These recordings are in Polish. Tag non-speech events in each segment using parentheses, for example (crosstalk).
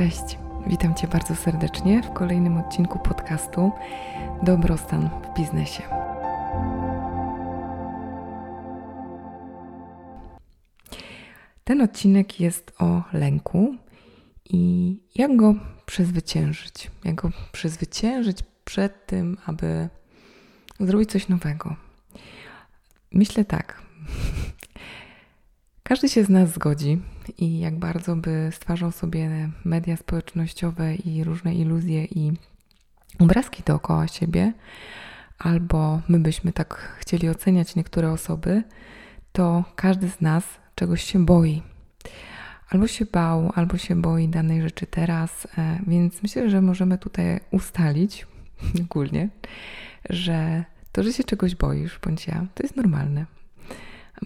Cześć, witam Cię bardzo serdecznie w kolejnym odcinku podcastu Dobrostan w biznesie. Ten odcinek jest o lęku i jak go przezwyciężyć. Jak go przezwyciężyć przed tym, aby zrobić coś nowego. Myślę tak. (laughs) Każdy się z nas zgodzi i jak bardzo by stwarzał sobie media społecznościowe i różne iluzje i obrazki dookoła siebie, albo my byśmy tak chcieli oceniać niektóre osoby, to każdy z nas czegoś się boi. Albo się bał, albo się boi danej rzeczy teraz, e, więc myślę, że możemy tutaj ustalić (laughs) ogólnie, że to, że się czegoś boisz, bądź ja, to jest normalne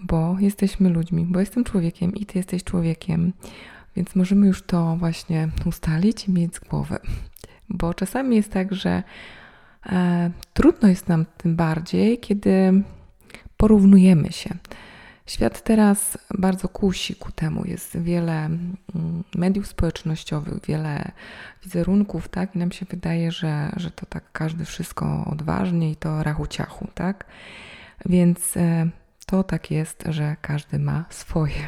bo jesteśmy ludźmi, bo jestem człowiekiem i ty jesteś człowiekiem, więc możemy już to właśnie ustalić i mieć z głowy. Bo czasami jest tak, że e, trudno jest nam tym bardziej, kiedy porównujemy się. Świat teraz bardzo kusi ku temu. Jest wiele mm, mediów społecznościowych, wiele wizerunków, tak? I nam się wydaje, że, że to tak każdy wszystko odważnie i to rachu ciachu, tak? Więc e, to tak jest, że każdy ma swoje.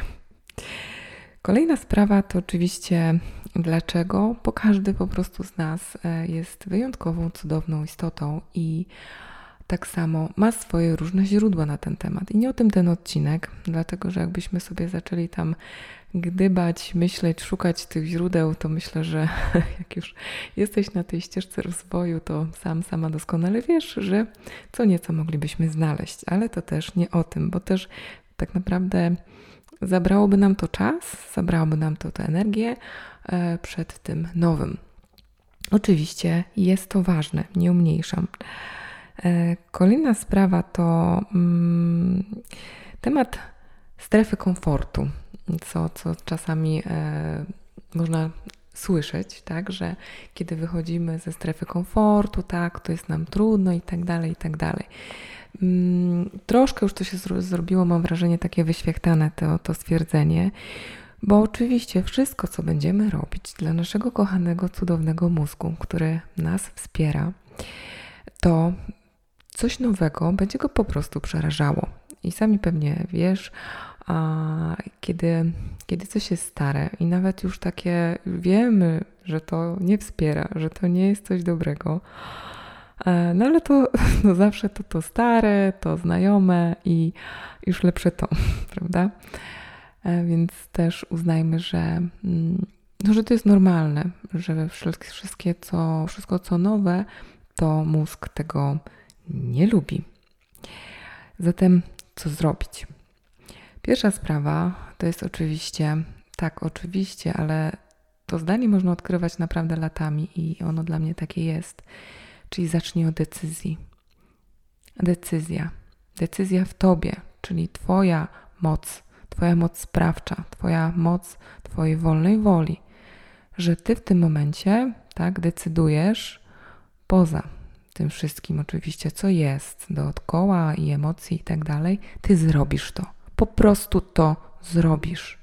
Kolejna sprawa to oczywiście dlaczego, bo każdy po prostu z nas e, jest wyjątkową, cudowną istotą i tak samo ma swoje różne źródła na ten temat. I nie o tym ten odcinek, dlatego że jakbyśmy sobie zaczęli tam gdybać, myśleć, szukać tych źródeł, to myślę, że (laughs) jak już jesteś na tej ścieżce rozwoju, to sam, sama doskonale wiesz, że co nieco moglibyśmy znaleźć, ale to też nie o tym, bo też tak naprawdę zabrałoby nam to czas, zabrałoby nam to tę energię e, przed tym nowym. Oczywiście jest to ważne, nie umniejszam. E, kolejna sprawa to mm, temat strefy komfortu co, co czasami e, można słyszeć, tak, że kiedy wychodzimy ze strefy komfortu, tak, to jest nam trudno i tak dalej, i tak dalej. Mm, troszkę już to się zrobiło, mam wrażenie, takie wyświechtane to, to stwierdzenie, bo oczywiście wszystko, co będziemy robić dla naszego kochanego, cudownego mózgu, który nas wspiera, to coś nowego będzie go po prostu przerażało. I sami pewnie wiesz, a kiedy, kiedy coś jest stare i nawet już takie wiemy, że to nie wspiera, że to nie jest coś dobrego, e, no ale to (laughs) no zawsze to to stare, to znajome i już lepsze to, (laughs) prawda? E, więc też uznajmy, że, mm, no, że to jest normalne, że wszystkie co, wszystko co nowe, to mózg tego nie lubi. Zatem co zrobić? Pierwsza sprawa to jest oczywiście, tak, oczywiście, ale to zdanie można odkrywać naprawdę latami i ono dla mnie takie jest. Czyli zacznij od decyzji. Decyzja. Decyzja w tobie, czyli Twoja moc, Twoja moc sprawcza, Twoja moc Twojej wolnej woli, że Ty w tym momencie, tak, decydujesz poza tym wszystkim, oczywiście, co jest dookoła i emocji i tak dalej, Ty zrobisz to po prostu to zrobisz.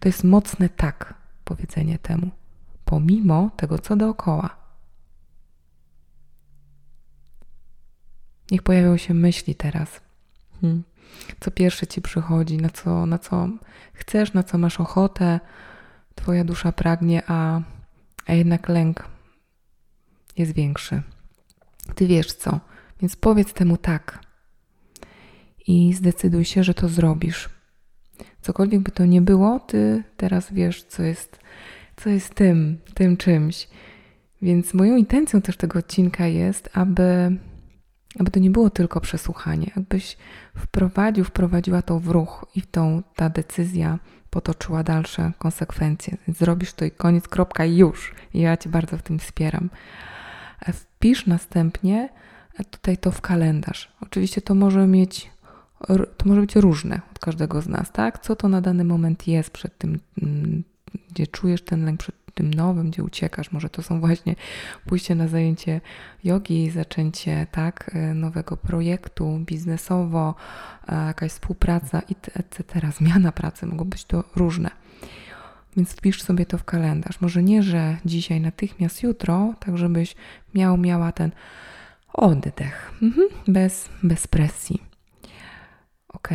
To jest mocne tak, powiedzenie temu, pomimo tego, co dookoła. Niech pojawią się myśli teraz. Hmm. Co pierwsze ci przychodzi, na co, na co chcesz, na co masz ochotę, twoja dusza pragnie, a, a jednak lęk jest większy. Ty wiesz co, więc powiedz temu tak i zdecyduj się, że to zrobisz. Cokolwiek by to nie było, ty teraz wiesz, co jest, co jest tym, tym czymś. Więc moją intencją też tego odcinka jest, aby, aby to nie było tylko przesłuchanie, jakbyś wprowadził, wprowadziła to w ruch i tą, ta decyzja potoczyła dalsze konsekwencje. Zrobisz to i koniec, kropka i już. Ja Cię bardzo w tym wspieram. Wpisz następnie tutaj to w kalendarz. Oczywiście to może mieć to może być różne od każdego z nas, tak? Co to na dany moment jest przed tym, mm, gdzie czujesz ten lęk przed tym nowym, gdzie uciekasz. Może to są właśnie pójście na zajęcie jogi, zaczęcie tak, e, nowego projektu biznesowo, e, jakaś współpraca etc. Zmiana pracy, mogą być to różne. Więc wpisz sobie to w kalendarz. Może nie, że dzisiaj, natychmiast jutro, tak żebyś miał, miała ten oddech. Mhm. Bez, bez presji. Ok,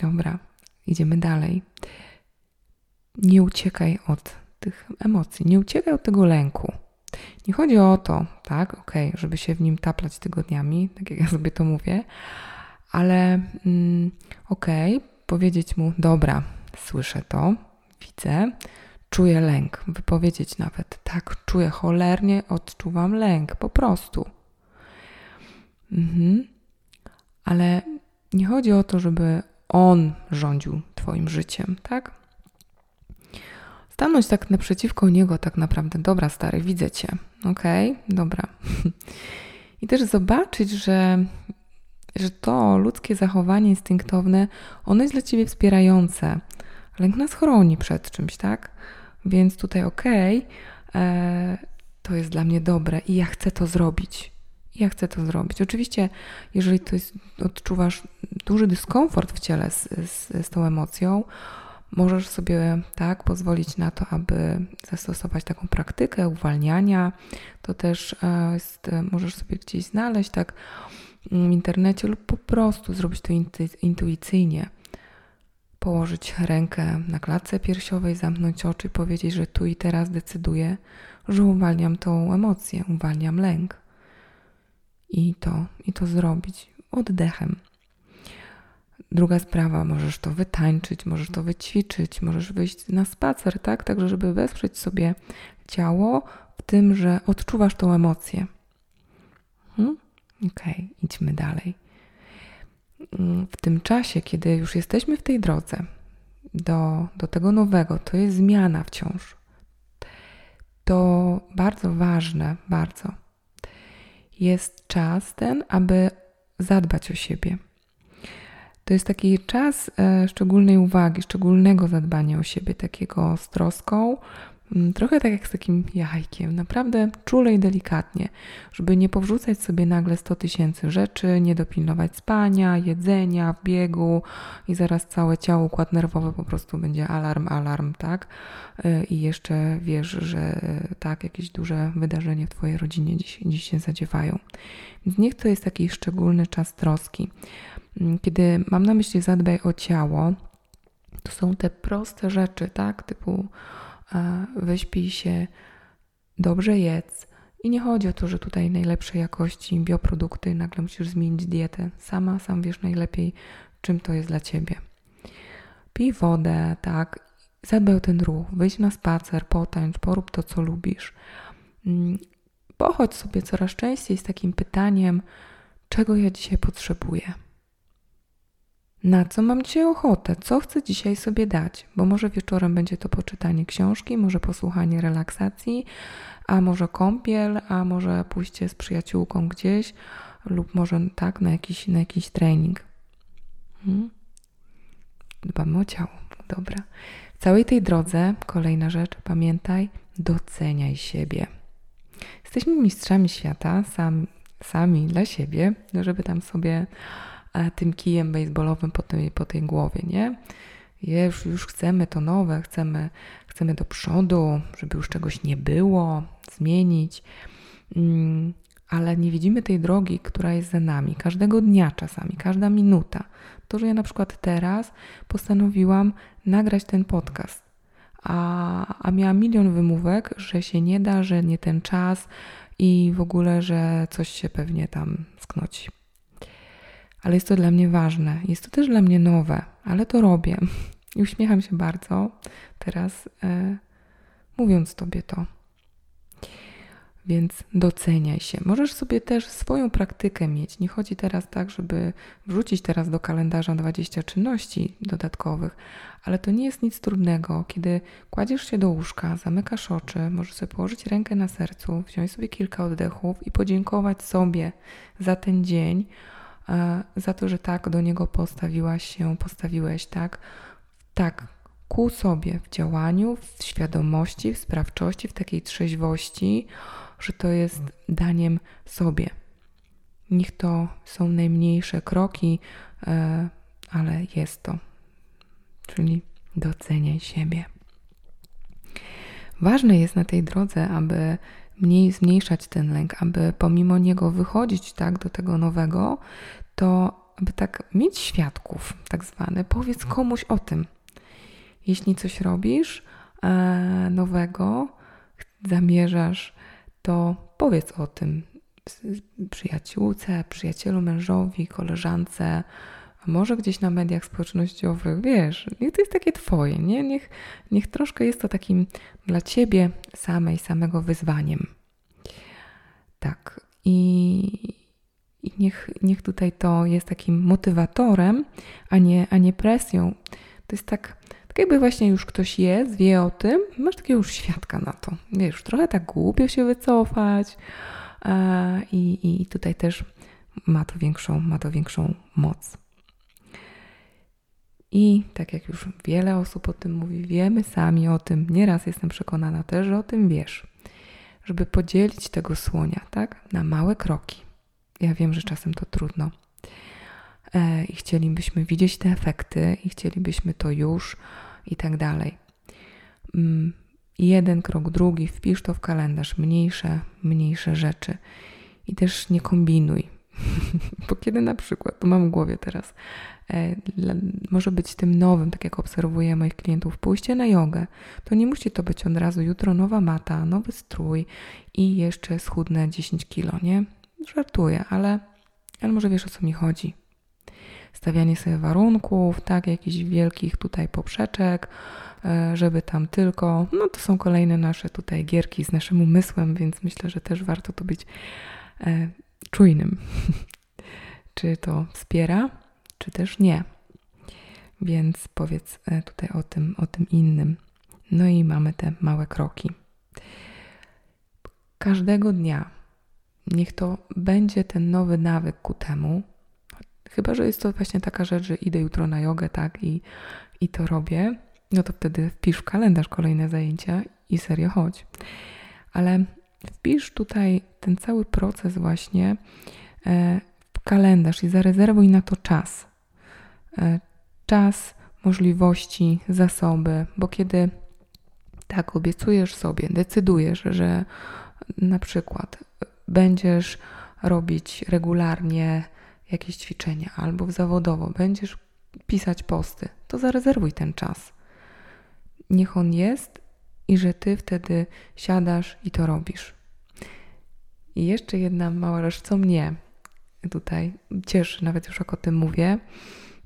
dobra, idziemy dalej. Nie uciekaj od tych emocji, nie uciekaj od tego lęku. Nie chodzi o to, tak, ok, żeby się w nim taplać tygodniami, tak jak ja sobie to mówię, ale mm, ok, powiedzieć mu, dobra, słyszę to, widzę, czuję lęk, wypowiedzieć nawet, tak, czuję cholernie, odczuwam lęk, po prostu. Mhm. Ale nie chodzi o to, żeby on rządził Twoim życiem, tak? Stanąć tak naprzeciwko niego, tak naprawdę, dobra, stary, widzę cię, okej, okay? dobra. (laughs) I też zobaczyć, że, że to ludzkie zachowanie instynktowne, ono jest dla ciebie wspierające. Lęk nas chroni przed czymś, tak? Więc tutaj, okej, okay, e, to jest dla mnie dobre i ja chcę to zrobić. Ja chcę to zrobić. Oczywiście, jeżeli to jest, odczuwasz duży dyskomfort w ciele z, z, z tą emocją, możesz sobie tak pozwolić na to, aby zastosować taką praktykę uwalniania. To też e, jest, e, możesz sobie gdzieś znaleźć tak w internecie lub po prostu zrobić to intuicyjnie. Położyć rękę na klatce piersiowej, zamknąć oczy powiedzieć, że tu i teraz decyduję, że uwalniam tą emocję, uwalniam lęk. I to, i to zrobić oddechem. Druga sprawa, możesz to wytańczyć, możesz to wyćwiczyć, możesz wyjść na spacer, tak? Także, żeby wesprzeć sobie ciało w tym, że odczuwasz tą emocję. Hmm? Okej, okay, idźmy dalej. Mm, w tym czasie, kiedy już jesteśmy w tej drodze do, do tego nowego, to jest zmiana wciąż. To bardzo ważne, bardzo. Jest czas ten, aby zadbać o siebie. To jest taki czas e, szczególnej uwagi, szczególnego zadbania o siebie, takiego z troską, trochę tak jak z takim jajkiem, naprawdę czule i delikatnie, żeby nie powrzucać sobie nagle 100 tysięcy rzeczy, nie dopilnować spania, jedzenia, w biegu i zaraz całe ciało, układ nerwowy po prostu będzie alarm, alarm, tak? E, I jeszcze wiesz, że e, tak, jakieś duże wydarzenie w Twojej rodzinie dziś, dziś się zadziewają. Więc niech to jest taki szczególny czas troski. Mm, kiedy mam na myśli zadbaj o ciało, to są te proste rzeczy, tak? Typu wyśpij się, dobrze jedz. I nie chodzi o to, że tutaj najlepszej jakości bioprodukty, nagle musisz zmienić dietę. Sama, sam wiesz najlepiej, czym to jest dla ciebie. Pij wodę, tak? Zadbaj o ten ruch, wyjdź na spacer, potańcz, porób to, co lubisz. Mm, pochodź sobie coraz częściej z takim pytaniem, czego ja dzisiaj potrzebuję. Na co mam dzisiaj ochotę? Co chcę dzisiaj sobie dać? Bo może wieczorem będzie to poczytanie książki, może posłuchanie relaksacji, a może kąpiel, a może pójście z przyjaciółką gdzieś, lub może tak na jakiś, na jakiś trening. Hmm? Dbamy o ciało. Dobra. W całej tej drodze, kolejna rzecz, pamiętaj, doceniaj siebie. Jesteśmy mistrzami świata, sam, sami dla siebie, żeby tam sobie tym kijem baseballowym po tej, po tej głowie, nie? Już, już chcemy to nowe, chcemy, chcemy do przodu, żeby już czegoś nie było, zmienić, mm, ale nie widzimy tej drogi, która jest za nami, każdego dnia czasami, każda minuta. To, że ja na przykład teraz postanowiłam nagrać ten podcast, a, a miałam milion wymówek, że się nie da, że nie ten czas i w ogóle, że coś się pewnie tam sknoci ale jest to dla mnie ważne. Jest to też dla mnie nowe, ale to robię. I uśmiecham się bardzo teraz, e, mówiąc Tobie to. Więc doceniaj się. Możesz sobie też swoją praktykę mieć. Nie chodzi teraz tak, żeby wrzucić teraz do kalendarza 20 czynności dodatkowych, ale to nie jest nic trudnego. Kiedy kładziesz się do łóżka, zamykasz oczy, możesz sobie położyć rękę na sercu, wziąć sobie kilka oddechów i podziękować sobie za ten dzień, za to, że tak do niego postawiłaś się, postawiłeś, tak? Tak, ku sobie w działaniu, w świadomości, w sprawczości, w takiej trzeźwości, że to jest daniem sobie. Niech to są najmniejsze kroki, e, ale jest to. Czyli doceniaj siebie. ważne jest na tej drodze, aby mniej zmniejszać ten lęk, aby pomimo niego wychodzić tak do tego nowego, to aby tak mieć świadków, tak zwane. Powiedz komuś o tym. Jeśli coś robisz e, nowego, zamierzasz, to powiedz o tym przyjaciółce, przyjacielu, mężowi, koleżance, a może gdzieś na mediach społecznościowych, wiesz, niech to jest takie twoje, nie? Niech, niech troszkę jest to takim dla ciebie samej, samego wyzwaniem. Tak. I, i niech, niech tutaj to jest takim motywatorem, a nie, a nie presją. To jest tak, tak jakby właśnie już ktoś jest, wie o tym, masz takiego już świadka na to. Wiesz, trochę tak głupio się wycofać i, i tutaj też ma to większą, ma to większą moc. I tak jak już wiele osób o tym mówi, wiemy sami o tym, nieraz jestem przekonana też, że o tym wiesz, żeby podzielić tego słonia, tak, na małe kroki. Ja wiem, że czasem to trudno. E, I chcielibyśmy widzieć te efekty, i chcielibyśmy to już, i tak dalej. Mm, jeden krok, drugi, wpisz to w kalendarz, mniejsze, mniejsze rzeczy. I też nie kombinuj. (laughs) Bo kiedy na przykład, to mam w głowie teraz, e, może być tym nowym, tak jak obserwuję moich klientów, pójście na jogę, to nie musi to być od razu jutro nowa mata, nowy strój i jeszcze schudnę 10 kilo, nie? Żartuję, ale, ale może wiesz o co mi chodzi. Stawianie sobie warunków, tak, jakichś wielkich tutaj poprzeczek, e, żeby tam tylko, no to są kolejne nasze tutaj gierki z naszym umysłem, więc myślę, że też warto to być e, czujnym. (laughs) czy to wspiera, czy też nie. Więc powiedz e, tutaj o tym, o tym innym. No i mamy te małe kroki. Każdego dnia niech to będzie ten nowy nawyk ku temu. Chyba, że jest to właśnie taka rzecz, że idę jutro na jogę, tak, i, i to robię, no to wtedy wpisz w kalendarz kolejne zajęcia i serio chodź. Ale wpisz tutaj ten cały proces właśnie e, w kalendarz i zarezerwuj na to czas. E, czas, możliwości, zasoby, bo kiedy tak obiecujesz sobie, decydujesz, że na przykład będziesz robić regularnie jakieś ćwiczenia albo zawodowo będziesz pisać posty, to zarezerwuj ten czas. Niech on jest i że ty wtedy siadasz i to robisz. I jeszcze jedna mała rzecz, co mnie tutaj cieszy, nawet już jak o tym mówię,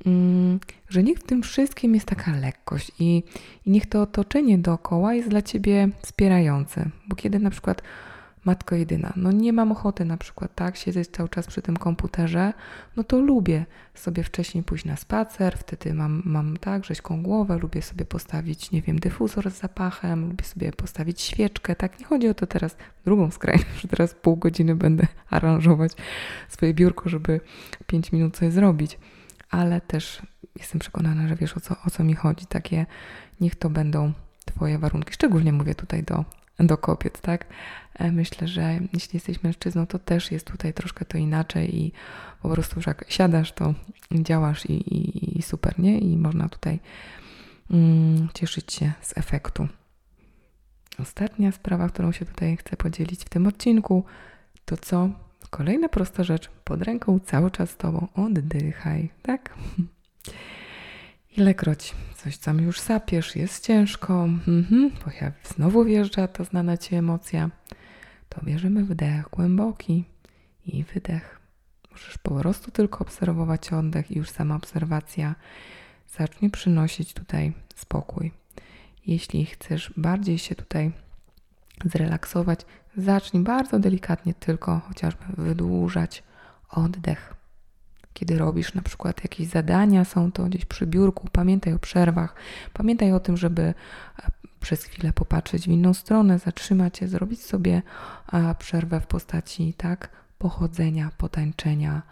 mm, że niech w tym wszystkim jest taka lekkość i, niech to otoczenie dookoła jest dla ciebie wspierające. Bo kiedy na przykład matko jedyna. No nie mam ochoty na przykład tak siedzieć cały czas przy tym komputerze, no to lubię sobie wcześniej pójść na spacer, wtedy mam, mam tak rzeźką głowę, lubię sobie postawić, nie wiem, dyfuzor z zapachem, lubię sobie postawić świeczkę, tak? Nie chodzi o to teraz drugą skrajność, (laughs) że teraz pół godziny będę aranżować swoje biurko, żeby pięć minut coś zrobić, ale też jestem przekonana, że wiesz o co, o co mi chodzi, takie niech to będą Twoje warunki. Szczególnie mówię tutaj do do kobiet, tak? E, myślę, że jeśli jesteś mężczyzną, to też jest tutaj troszkę to inaczej i po prostu już jak siadasz, to działasz i, i, i super, nie? I można tutaj mm, cieszyć się z efektu. Ostatnia sprawa, którą się tutaj chcę podzielić w tym odcinku, to co? Kolejna prosta rzecz, pod ręką cały czas z Tobą, oddychaj, tak? (laughs) Ilekroć coś tam już sapiesz, jest ciężko, mhm, znowu wjeżdża ta znana Ci emocja, to bierzemy wdech głęboki i wydech. Możesz po prostu tylko obserwować oddech i już sama obserwacja zacznie przynosić tutaj spokój. Jeśli chcesz bardziej się tutaj zrelaksować, zacznij bardzo delikatnie tylko chociażby wydłużać oddech. Kiedy robisz na przykład jakieś zadania, są to gdzieś przy biurku, pamiętaj o przerwach, pamiętaj o tym, żeby e, przez chwilę popatrzeć w inną stronę, zatrzymać się, zrobić sobie e, przerwę w postaci tak pochodzenia, potańczenia,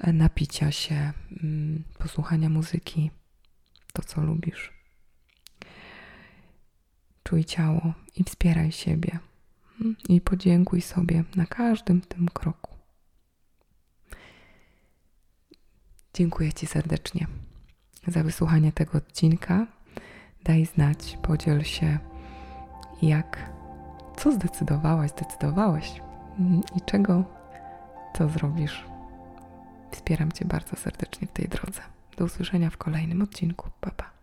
e, napicia się, mm, posłuchania muzyki, to co lubisz. Czuj ciało i wspieraj siebie mm, i podziękuj sobie na każdym tym kroku. Dziękuję Ci serdecznie za wysłuchanie tego odcinka. Daj znać, podziel się jak, co zdecydowałaś, zdecydowałeś i czego, co zrobisz. Wspieram Cię bardzo serdecznie w tej drodze. Do usłyszenia w kolejnym odcinku. Pa, pa.